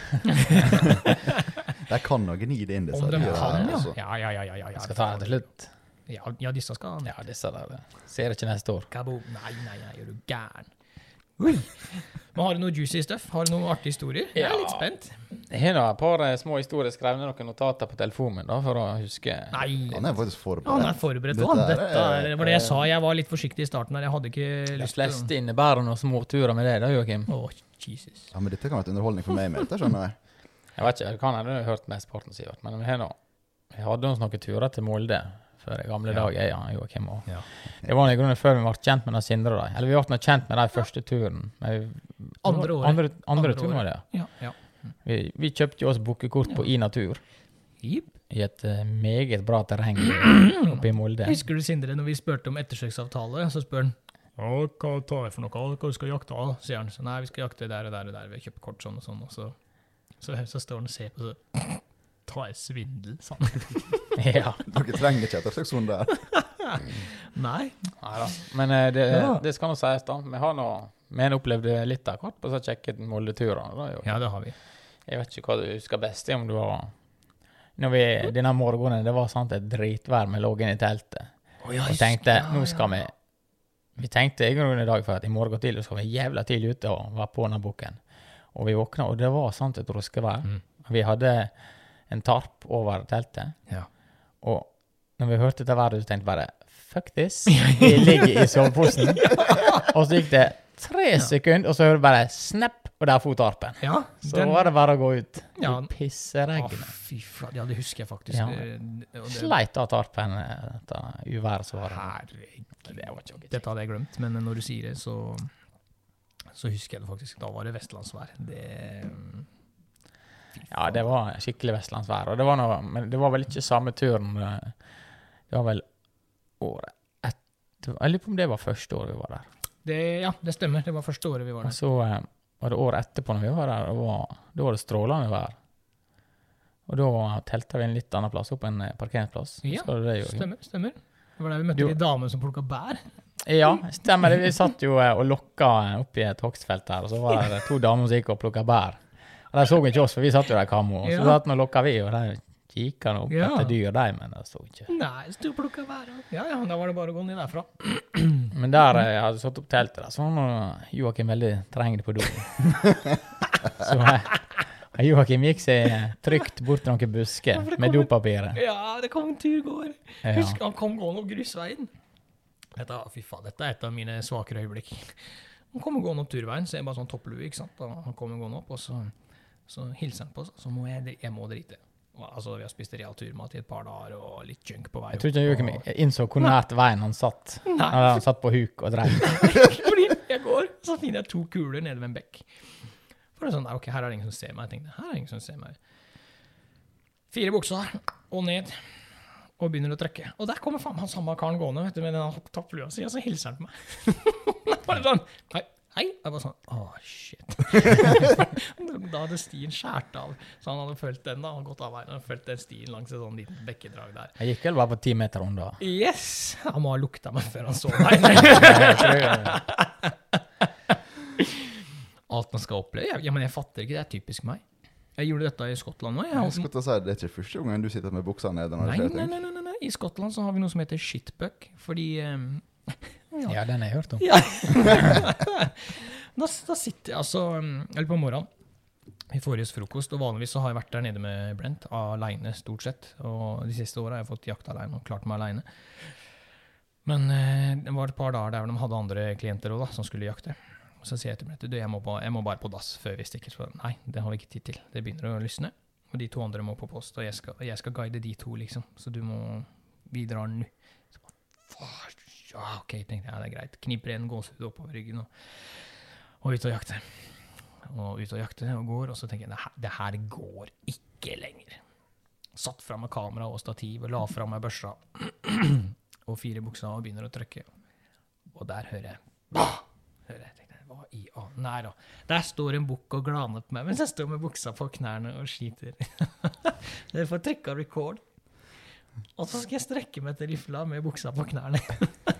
De kan å gni det inn, disse de dyra kan, ja. altså. Ja, ja, ja. ja, ja, Jeg skal ta det til slutt. Ja, ja, disse skal Ja, disse der eh, ser ikke neste år. Kaboom. Nei, nei, nei, er du gæren? [LAUGHS] Men har du noe juicy stuff? Har du noen artige historier? Jeg er Ja. litt spent. Jeg har et par eh, små historier skrevet ned noen notater på telefonen min da, for å huske. Nei, Han er faktisk han forberedt. er forberedt. Dette han. er- Dette er, var det jeg sa. Jeg var litt forsiktig i starten. her. Jeg hadde ikke lyst til å fleste innebærer noen småturer med det, da, Joakim. Oh, Jesus. Ja, men dette kan være underholdning for meg med skjønner jeg. Jeg vet ikke, det kan hende du har hørt mesteparten, Sivert, men vi har nå Vi hadde noen turer til Molde før i gamle Ja. dager, ja, og Joakim. Og Ja. det var i grunnen før vi ble kjent med Sindre. da. Eller vi ble kjent med dem første turen. Men vi, Andre året. Andre, andre, Andre turen var det, ja. Ja, ja. Vi, vi kjøpte jo oss bookekort på iNatur. Yep. I et uh, meget bra terreng [CLEARS THROAT] oppe i Molde. Husker du Sindre, når vi spurte om ettersøksavtale, så spør han «Å, hva tar jeg for noe, hva du vi jakte av? sier han. Så nei, vi skal jakte der og der og der, vi har kjøpt kort sånn og sånn, og så, så, så står han og ser på så Ta jeg svindel, sammen. [LAUGHS] ja. Dere trenger ikke et sånn der. [LAUGHS] Nei. Neida. Men eh, det, Ja. det skal nå sies, da. Vi har nå vi har opplevd litt av hvert på så kjekke Molde-turene. Ja, det har vi. Jeg vet ikke hva du husker best, om du var når vi, Denne morgenen det var sant et dritvær, vi lå inne i teltet og tenkte nå skal vi Vi tenkte i grunnen i dag for at i morgen tidlig skal vi jævla tidlig ute og være på denne bukken. Og vi våkna, og det var sant et ruskevær. Mm. Vi hadde en tarp over teltet. Ja. Og når vi hørte dette været, så tenkte vi bare Fuck this. [LAUGHS] Vi ligger i soveposen. og så gikk det tre sekunder, og så hører du bare snap, og der for tarpen. Ja, Så den- var det bare å gå ut. Ja. I Å, pisseregnet. fy faen. Ja, det husker jeg faktisk. Ja. Eh, det- Sleit av tarpen, etter dette uværet som var. Herregud. Det var ikke Dette hadde jeg glemt, men når du sier det, så så husker jeg det faktisk. Da var det vestlandsvær. Det Ja, det var skikkelig vestlandsvær. Og det var noe, men det var vel ikke samme turen. eh, Det var vel året etter Jeg lurer på om det var første året vi var der. det, Ja, det stemmer. Det var første året vi var der. Og så eh, var det året etterpå når vi var der, og var, da var det strålende vær. Og da telta vi en litt annen plass, opp en eh, parkeringsplass. Ja, det, jo, Stemmer. stemmer. Det var der vi møtte Jo. de damene som plukka bær. Ja, stemmer det. Vi satt jo eh, og lokka oppi et hogstfelt her, og så var det to damer som gikk og plukka bær. Og de så ikke oss, for vi satt jo der i kammo. Så Ja. satt vi og lokka vi, og de kikka opp Ja. etter dyr, de, men de så ikke. Nei, sto og plukka bær. Ja, ja, da var det bare å gå ned derfra. [CLEARS THROAT] Men der eh, jeg hadde satt opp teltet, der, så var Joakim veldig trengende på do. [LAUGHS] så eh, Joakim gikk seg trygt bort til noen busker Ja, med dopapiret. Ja, det kom en turgåer. Ja. Husker han kom gående opp grusveien. Dette, fy faen, dette er et av mine svakere øyeblikk. Han kommer gående opp turveien, så er det bare sånn topplue, ikke sant. Han kommer gående opp, og så, så hilser han på oss, så må jeg, jeg må drite. Altså, vi har spist real turmat i et par dager, og litt junk på vei Jeg tror ikke Joakim innså hvor nært veien han satt. Nei. Når han satt på huk og drev. [LAUGHS] Fordi jeg går, så finner jeg to kuler nede ved en bekk. For det er sånn, nei, ok, her er det ingen som ser meg. Jeg tenkte, her er det ingen som ser meg. Fire bukser, og ned. Og begynner å trekke. Og der kommer faen meg han samme karen gående vet du, med den topplua si, og så hilser han på meg. [LAUGHS] Bare sånn, hei, hei. Jeg bare sånn, Å, shit. [LAUGHS] da hadde stien skåret av. Så han hadde fulgt den da, hadde gått av veien, han følt den stien langs et sånn liten bekkedrag der. Jeg gikk vel bare på ti meter unna. Yes! Han må ha lukta meg før han så [LAUGHS] meg. Alt man skal oppleve. Ja, men jeg fatter ikke, det er typisk meg. Jeg gjorde dette i Skottland òg. Jeg skal si, Det er ikke første gangen du sitter med buksa nede. Nei, nei, nei, nei, nei. I Skottland så har vi noe som heter shitbuck, fordi ehm, [LAUGHS] Ja, den har jeg hørt om. Ja. [LAUGHS] da, da sitter jeg altså um, Eller på morgenen. I forrige frokost. Og vanligvis så har jeg vært der nede med Brent aleine, stort sett. Og de siste åra har jeg fått jakta aleine og klart meg aleine. Men eh, det var et par dager der de hadde andre klienter også, da, som skulle jakte. Og så sier jeg til Brent du, jeg må, ba, jeg må bare på dass før vi stikker. Så, nei, det har vi ikke tid til. Det begynner å lysne. Og de to andre må på post, og jeg skal, jeg skal guide de to, liksom. Så du må Vi drar nå. Så bare, "Fuck, Ja, OK, tenkte jeg. Ja, det er greit. Kniper en gåsehud oppover ryggen og, og ut og jakte. Og ut og jakte og går, og så tenker jeg det her, det her går ikke lenger. Satt fra med kamera og stativ og la fra meg børsa [CLEARS THROAT] og fire bukser og begynner å trykke. Og der hører jeg bah! Hører jeg, tenkte, Hva i å, Nei da. Der står en bukk og glaner på meg mens jeg står med buksa på knærne og skiter. Dere [LAUGHS] får trykka record. Og så skal jeg strekke meg til rifla med buksa på knærne. [LAUGHS]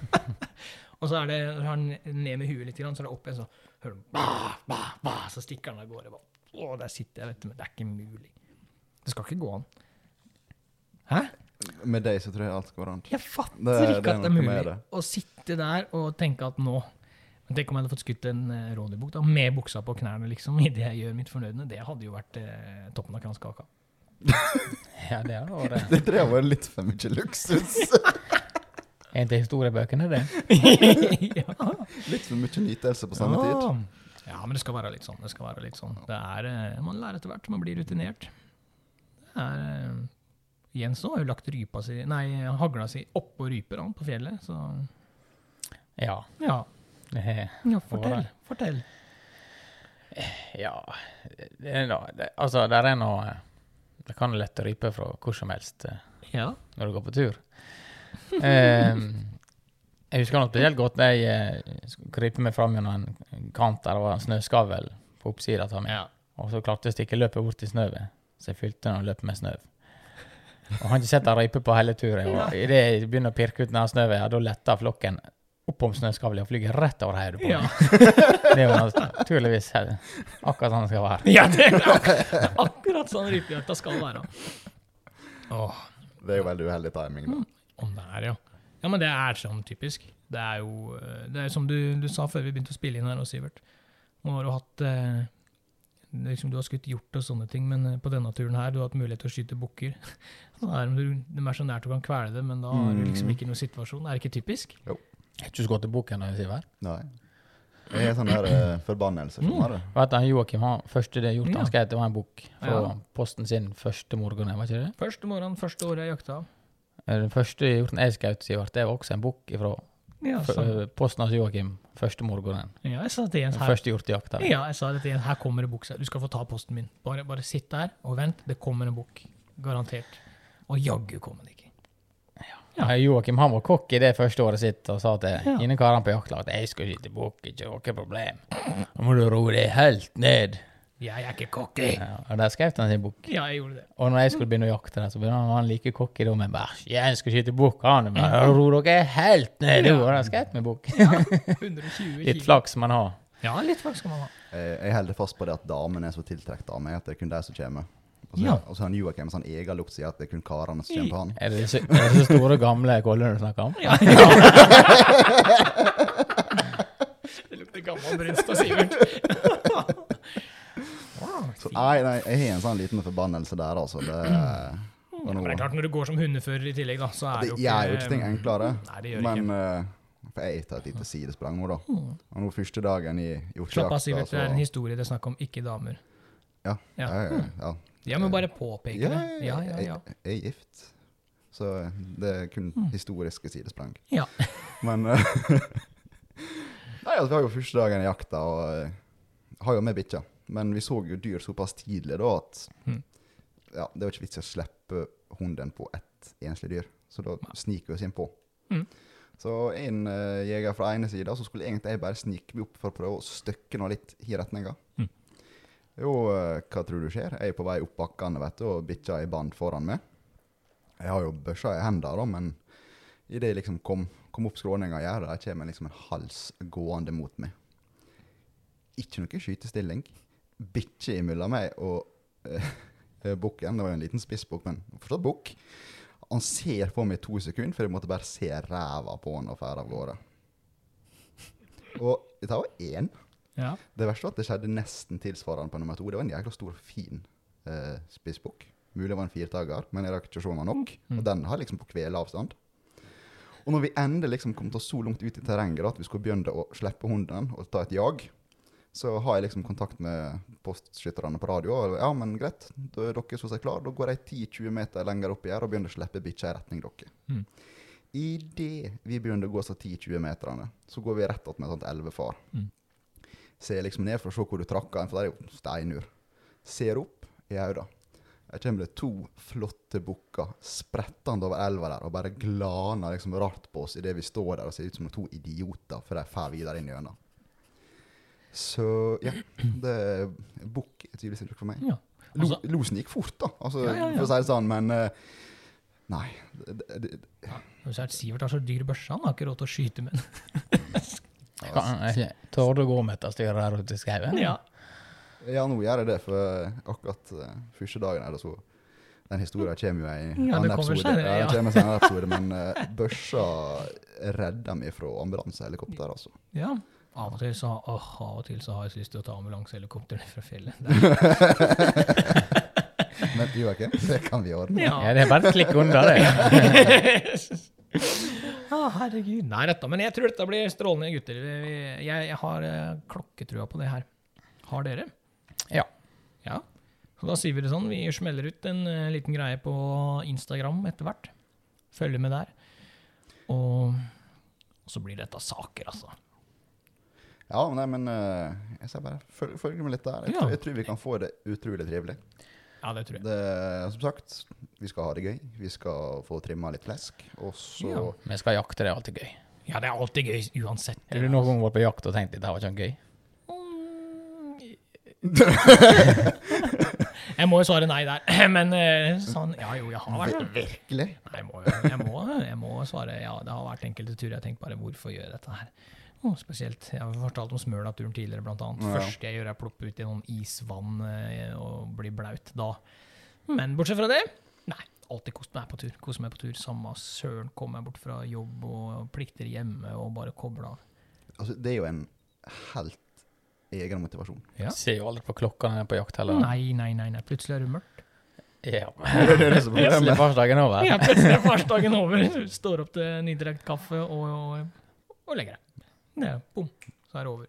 og så er det når han ned med huet litt, så er det opp igjen, så hører du bah, bah, bah, så stikker han av gårde. Bare, Å, der sitter jeg, vet du, men det er ikke mulig. Det skal ikke gå an. Hæ? Med deg så tror jeg alt går an. Jeg fatter Det- ikke det at det er mulig det. å sitte der og tenke at nå Men Tenk om jeg hadde fått skutt en uh, rådyrbukk med buksa på knærne liksom, [LAUGHS] idet jeg gjør mitt fornødne. Det hadde jo vært eh, toppen av kranskaka. [LAUGHS] Ja, det er det. Det tror jeg var litt for mye luksus. [LAUGHS] en til historiebøkene, det. [LAUGHS] ja. Litt for mye nytelse på samme tid. Ja. ja, men det skal være litt sånn. Det skal være litt sånn. Det er, eh, man lærer etter hvert, man blir rutinert. Det er, eh, Jens nå har jo lagt rypa si, nei, hagla si oppå ryper han, på fjellet, så Ja. ja. Er, ja fortell. Fortell. ja det er det, Altså, der er noe Det kan lette rype fra hvor som helst eh, Ja. når du går på tur. Eh, jeg husker nok spesielt godt da jeg eh, krypte meg fram gjennom en kant der det var en snøskavl på oppsida av meg. ja. Og så klarte jeg å stikke løpet bort til snøen, så jeg fylte den og løp med snø. Og har ikke sett den røype på hele turen. Og idet jeg begynner å pirke ut den snøen, ja, da letter flokken opp om snøskavlet og flyr rett over hodet på Ja. [LAUGHS] Det er jo naturligvis akkurat sånn det skal være. ja, det er ak- akkurat sånn rypejakta skal være. Åh, Det er jo veldig uheldig timing, da. Om det er, ja. Ja, men det er sånn typisk. Det er jo eh, det er som du, du sa før vi begynte å spille inn her, også, Sivert. Nå har du hatt eh, liksom, Du har skutt hjort og sånne ting, men eh, på denne turen her du har hatt mulighet til å skyte bukker. [LAUGHS] Så er de, de er så nært du kan kvele det, men da har du liksom ikke noen situasjon. Er det ikke typisk? Jo. har ikke skutt bukken, Siver. Nei. Det er sånn der uh, forbannelse. Mm. du? Vet du, Joakim han første det gjorde, Ja. han skrev det var en bok fra Ja. posten sin første morgen, var ikke det? Første morgen, første året jeg jakta. Eh, Den første hjorten jeg skjøt, Sivert, det var også en bok fra Ja, f- eh, posten hans Joakim første morgenen. ja, jeg sa til Jens her. første hjortejakt. Ja, jeg sa det til Jens. Her kommer det bukse. Du skal få ta posten min. Bare, bare sitt der og vent. Det kommer en bukk. Garantert. Og jaggu kom den ikke. Ja. Joakim han var kokk i det første året sitt og sa til Ja. karene på jaktlaget at jeg skal skyte bukk, ikke noe problem. Nå må du roe deg helt ned. Jeg er ikke cocky. Ja, og der skrev han sin bukk. Ja, jeg gjorde det. Og når jeg skulle begynne å jakte, der, så begynte han å være like cocky da. Men bare, jeg skal skyte bukk, han. Bare, ro dere helt ned. Ja. Ja. Og da skjøt vi bukk. 120 Litt flaks man har. Ja, litt flaks skal man ha. Jeg, jeg holder fast på det at damene er så tiltrukket av meg at det er kun de som kommer. Og så Ja. og så har han Joakim en sånn egen lukt sier at det er kun karene som kommer på han. Er det så, er det så store, gamle kollene du snakker om? [LAUGHS] Ja. det lukter gammel brunst av Sivert. Nei, nei, jeg har en sånn liten forbannelse der, altså. Det, det, Men det er klart, når du går som hundefører i tillegg, da, så er det det jo gjør jo ikke ting enklere. Nei, det gjør Men ikke. eh, for jeg tar et lite sidesprang nå, da. Og nå første dagen i Slapp av, hjortejakta, Sivert. Det er en historie det er snakk om, ikke damer. Ja. Ja. Ja, ja, ja. men bare påpeke Ja, det. Ja, ja, ja. Jeg, jeg er gift. Så det er kun historiske sidesprang. Ja. [LAUGHS] Men eh, [LAUGHS] Nei, altså, vi har jo første dagen i jakta, og eh, har jo med bikkja. Men vi så jo dyr såpass tidlig da at Mm. ja, det var ikke vits i å slippe hunden på ett enslig dyr. Så da sniker vi oss innpå. Mm. Så en uh, jeger fra ene sida, så skulle egentlig jeg bare snike meg opp for å prøve å støkke noe litt i retninga. Mm. Jo, uh, hva tror du skjer? Jeg er på vei opp bakkene, vet du, og bikkja er i band foran meg. Jeg har jo børsa i hendene, da, men idet jeg liksom kom, kom opp skråninga av gjerdet, der kommer liksom en hals gående mot meg. Ikke noe skytestilling. Bikkje imellom meg og uh, bukken. Det var jo en liten spissbukk, men fortsatt bukk. Han ser på meg i to sekunder, for jeg måtte bare se ræva på han og fære av gårde. Og dette var én. ja. Det verste var at det skjedde nesten tilsvarende på nummer to. Det var en jækla stor, fin uh, spissbukk. Mulig det var en firtager, men jeg rakk ikke å se den nok. Og den har liksom på kvelavstand. Og når vi endelig liksom kom til så langt ut i terrenget at vi skulle begynne å slippe hunden og ta et jag, så har jeg liksom kontakt med postskytterne på radio. Og ja, men greit, da er dere så seg klar. Da går jeg 10-20 meter lenger opp i her og begynner å slippe bikkja i retning dere. Mm. Idet vi begynner å gå så 10-20 meterne, så går vi rett att med et sånt elvefar. Mm. Ser liksom ned for å se hvor du trakker en, for det er jo steinur. Ser opp i auda. Der kommer det to flotte bukker sprettende over elva der og bare glaner liksom rart på oss idet vi står der og ser ut som to idioter før de drar videre inn gjennom. Så ja, det bukk er tydeligvis inntrykk for meg. ja. Lo, Altså- losen gikk fort, da, altså, Ja, ja, ja. for å si det sånn, men uh, Nei. Det, det, det, er Sivert har så dyr børse, han har ikke råd til å skyte med den. [LAUGHS] Kan ikke å gå med dette styret der ute i skauen? Ja. ja, nå gjør jeg det, for akkurat uh, første dagen er det så Den historien kommer jo i en Ja, det annen kommer episode. senere, Ja, ja. det kommer i en episode men uh, børsa redda meg fra ambulansehelikopter, altså. ja. Av og til så, åh, av og til så har jeg lyst til å ta ambulansehelikopter ned fra fjellet. [LAUGHS] Men Joakim, det kan vi ordne. Ja. Ja, det er bare et klikk unna, det. [LAUGHS] Å, herregud. Nei, dette, men jeg tror dette blir strålende, gutter. Jeg, jeg har uh, klokketrua på det her. Har dere? Ja. Ja. Så da sier vi det sånn. Vi smeller ut en uh, liten greie på Instagram etter hvert. Følger med der. Og så blir dette saker, altså. Ja, nei, men uh, jeg ser bare følg, følg med litt der. Jeg, Ja. tror, jeg tror vi kan få det utrolig trivelig. Ja, det tror jeg. Det, som sagt, vi skal ha det gøy. Vi skal få trimma litt flesk. Og så Ja. Vi skal jakte, det er alltid gøy. Ja, det er alltid gøy uansett. Har du noen gang vært på jakt og tenkt at det var ikke gøy? [LAUGHS] Jeg må jo svare nei der. [CLEARS THROAT] Men eh, sånn Ja, jo, jeg har vært Virkelig? Nei, jeg må, jeg, må, jeg må svare ja. Det har vært enkelte turer jeg har tenkt bare hvorfor gjør jeg dette her? Å, spesielt. Jeg har fortalt om Smøla-turen tidligere, blant annet. Ja. Første jeg gjør, er å ploppe ut i noen isvann eh, og bli blaut da. Men bortsett fra det Nei, alltid kost meg på tur. Kost meg på tur. Samme søren kom jeg bort fra jobb og plikter hjemme og bare koble av. Altså, det er jo en helt egen motivasjon. Ja. Ser jo aldri på klokka når jeg er på jakt heller. Nei, nei, nei, nei. Plutselig er det mørkt. Ja. [LAUGHS] Det det som Plutselig er farsdagen over. Ja, plutselig er farsdagen over. Du [LAUGHS] står opp til nydrekt kaffe og, og, og legger deg. Er bom, så er det over.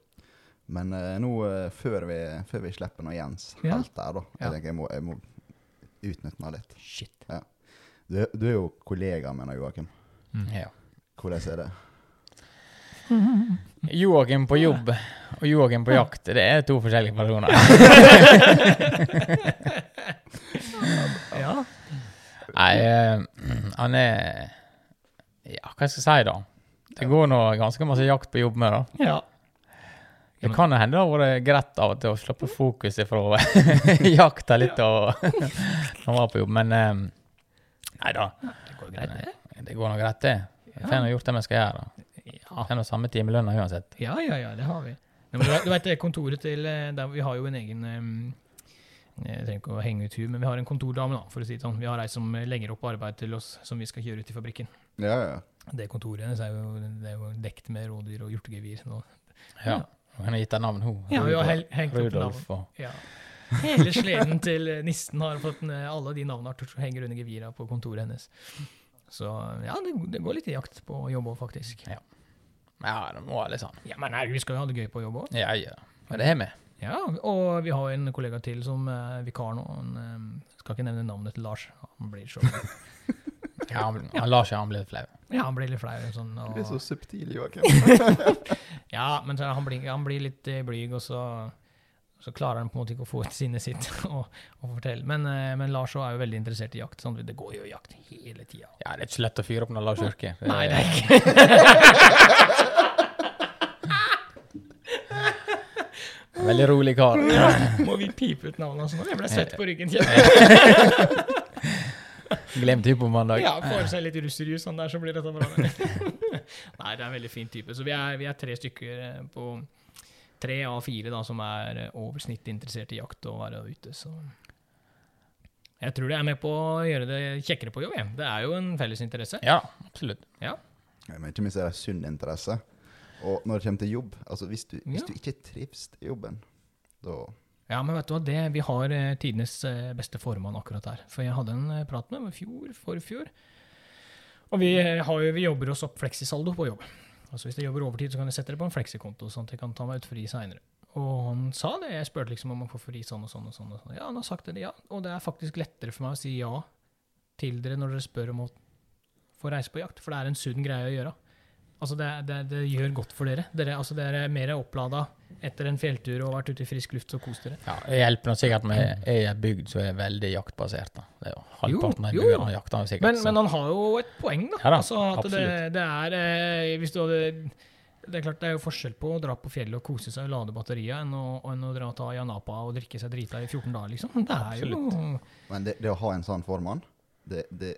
Men uh, nå, eh, før, vi, før vi slipper nå Jens Ja. helt der, da Jeg Ja. tenker jeg må, jeg må utnytte meg litt. Shit. Du, du er jo kollega med Joakim. Joakim. Ja. Hvordan er det? [LAUGHS] Joakim på jobb og Joakim på jakt, det er to forskjellige personer. [LAUGHS] Ja. Nei, uh, han er Ja, hva skal jeg si, da? Det går nå ganske masse jakt på jobb med, da. ja. Det kan hende det har vært greit av og til å slappe fokuset fra [LAUGHS] jakta litt og [LAUGHS] når man var på jobb, men um, Nei da. Det går greit, det. Det går nå greit, det. Jeg får nå gjort det vi skal gjøre. da. Ja. Er nå samme timelønna uansett. ja, ja, ja, det har vi. Ja, du, vet- du vet det kontoret til eh, der, Vi har jo en egen eh, Jeg trenger ikke å henge ut hun, men vi har en kontordame, da, for å si det sånn. Vi har ei som eh, legger opp arbeid til oss som vi skal kjøre ut i fabrikken. Ja, ja. Det kontoret hennes er jo, det er jo dekt med rådyr og hjortegevir. nå. Ja. Hun har gitt deg navn, hun. Ja, vi har hengt opp Rudolf navn. og Ja. Hele sleden til eh, nissen har fått eh, alle de navnene som henger under gevira på kontoret hennes. Så ja, det, det går litt i jakt på jobb òg, faktisk. Ja, det må være litt sånn. Ja, men vi skal jo ha det gøy på jobb òg. Ja, ja. Men det er vi. Ja, og vi har en kollega til som er vikar nå. Han eh, skal ikke nevne navnet til Lars. Han blir så Ja, han, han lar seg, han blir litt flau. Ja, han blir litt flau. Sånn, Du er så subtil, Joakim. [LAUGHS] ja, men så han, blir, han blir litt eh, blyg, og så, så klarer han på en måte ikke å få ut sinnet sitt [LAUGHS] og, og fortelle. Men, eh, men Lars er jo veldig interessert i jakt. Sånn, det går jo jakt hele tida. Ja, det er ikke så lett å fyre opp når Lars Yrke. Nei, det er ikke [LAUGHS] Veldig rolig kar. Må vi pipe ut navnet hans nå? Jeg ble svett på ryggen. Kjenner type på mandag. Ja, får seg litt russerjus sånn der, så blir dette bra. [LAUGHS] Nei, det er en veldig fin type. Så vi er, vi er tre stykker eh, på tre av fire da, som er eh, over snittet interessert i jakt og være ute. Så jeg tror det er med på å gjøre det kjekkere på jobb. jeg. Det er jo en felles interesse. Ja, absolutt. Ja, Men ikke minst er det sunn interesse. Og når det kommer til jobb, altså hvis du, hvis Ja. du ikke trives i jobben, da Ja, men vet du hva, det, vi har eh, tidenes eh, beste formann akkurat her. For jeg hadde en eh, prat med ham i fjor, forfjor. Og vi, jo, vi jobber oss opp fleksisaldo på jobb. Altså Hvis jeg jobber overtid, så kan jeg sette det på en fleksikonto, sånn at jeg kan ta meg ut fri seinere. Og han sa det. Jeg spurte liksom om å få fri sånn og sånn. og sånn. Og sånn. Ja, han har sagt det, ja. Og det er faktisk lettere for meg å si ja til dere når dere spør om å få reise på jakt, for det er en sunn greie å gjøre. Altså det, det, det gjør godt for dere. Dere, altså dere er mer opplada etter en fjelltur og vært ute i frisk luft og kost dere. Ja, det hjelper nok sikkert med jeg er bygd som er veldig jaktbasert. da. Det er jo Halvparten av dyrene jakter sikkert. Men, men han har jo et poeng, da. Ja da, altså at det, det er eh, Hvis du hadde Det er klart det er jo forskjell på å dra på fjellet og kose seg og lade batteriet enn å, enn å dra til Ayanapa og drikke seg drita i 14 dager, liksom. Det er jo Men det, det å ha en sånn formann, det, det,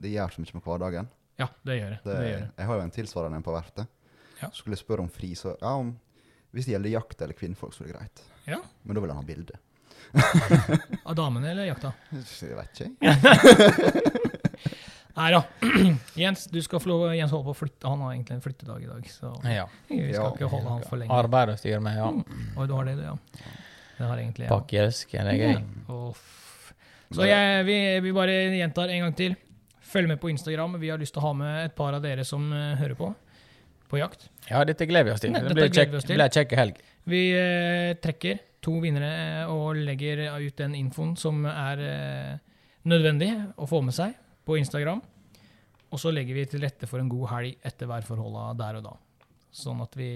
det gjør så mye med hverdagen. Ja, det gjør jeg. Det, det, gjør jeg. jeg har jo en tilsvarende en på verftet. Ja. Skulle spørre om fri, så ja, om, hvis det gjelder jakt eller kvinnfolk, så er det greit. Ja. Men da vil han ha bilde. [LAUGHS] Av damene eller jakta? Jeg vet ikke. [LAUGHS] Nei da. [CLEARS THROAT] Jens, du skal få lov, Jens holder på å flytte. Han har egentlig en flyttedag i dag, så Ja. vi skal Ja. ikke holde han for lenge. Arbeid å styre med, ja. Oi, du har det, du, ja. Det har egentlig jeg. Pakke i esken, det er gøy. Så jeg, vi, vi bare gjentar en gang til. Følg med på Instagram. Vi har lyst til å ha med et par av dere som eh, hører på, på jakt. Ja, dette gleder vi oss til. Det blir kjekk, kjekk helg. Vi eh, trekker to vinnere eh, og legger ut den infoen som er eh, nødvendig å få med seg på Instagram. Og så legger vi til rette for en god helg etter værforholda der og da. Sånn at vi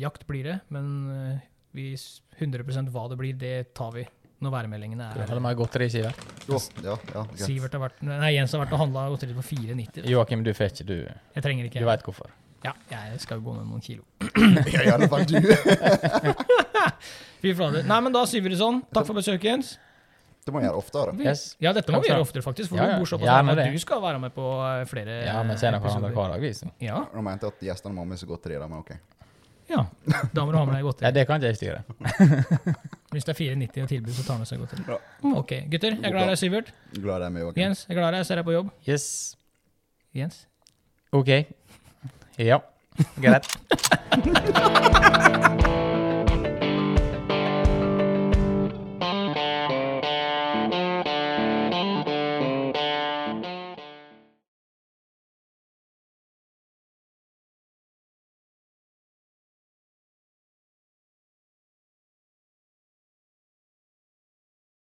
Jakt blir det, men eh, vi 100% hva det blir, det tar vi når værmeldingene er holde meg godteri, Sivert? Ja, ja, ja. Sivert har vært, nei, Jens har vært og handla godteri på 4,90. Joakim, du får ikke, du. Jeg trenger ikke Du veit hvorfor. Ja, jeg skal jo gå ned noen kilo. [CLEARS THROAT] Ja, I alle fall du. [LAUGHS] Fy flate. Nei, men da sier vi det sånn. Takk for besøket, Jens. Det må vi gjøre oftere. Yes. Ja, dette må vi gjøre oftere, faktisk. For Ja, du bor såpass Gjerne at det. du skal være med på eh, flere Ja, vi ser hverandre hver dag, vi. Ja, Nå mente jeg at gjestene må ha med seg godteri, da, men ok. Ja. Da må du ha med deg Ja, godteri. det kan ikke jeg styre. [LAUGHS] Hvis det er 4,90 og tilbud, så tar du med seg godteri. Ja. Mm, Ok, gutter. Jeg er glad i deg, Sivert. Glad er med, Joakim. Jens, jeg er glad i deg. Jeg ser deg på jobb. Yes. Jens. OK. Ja. Greit. [LAUGHS]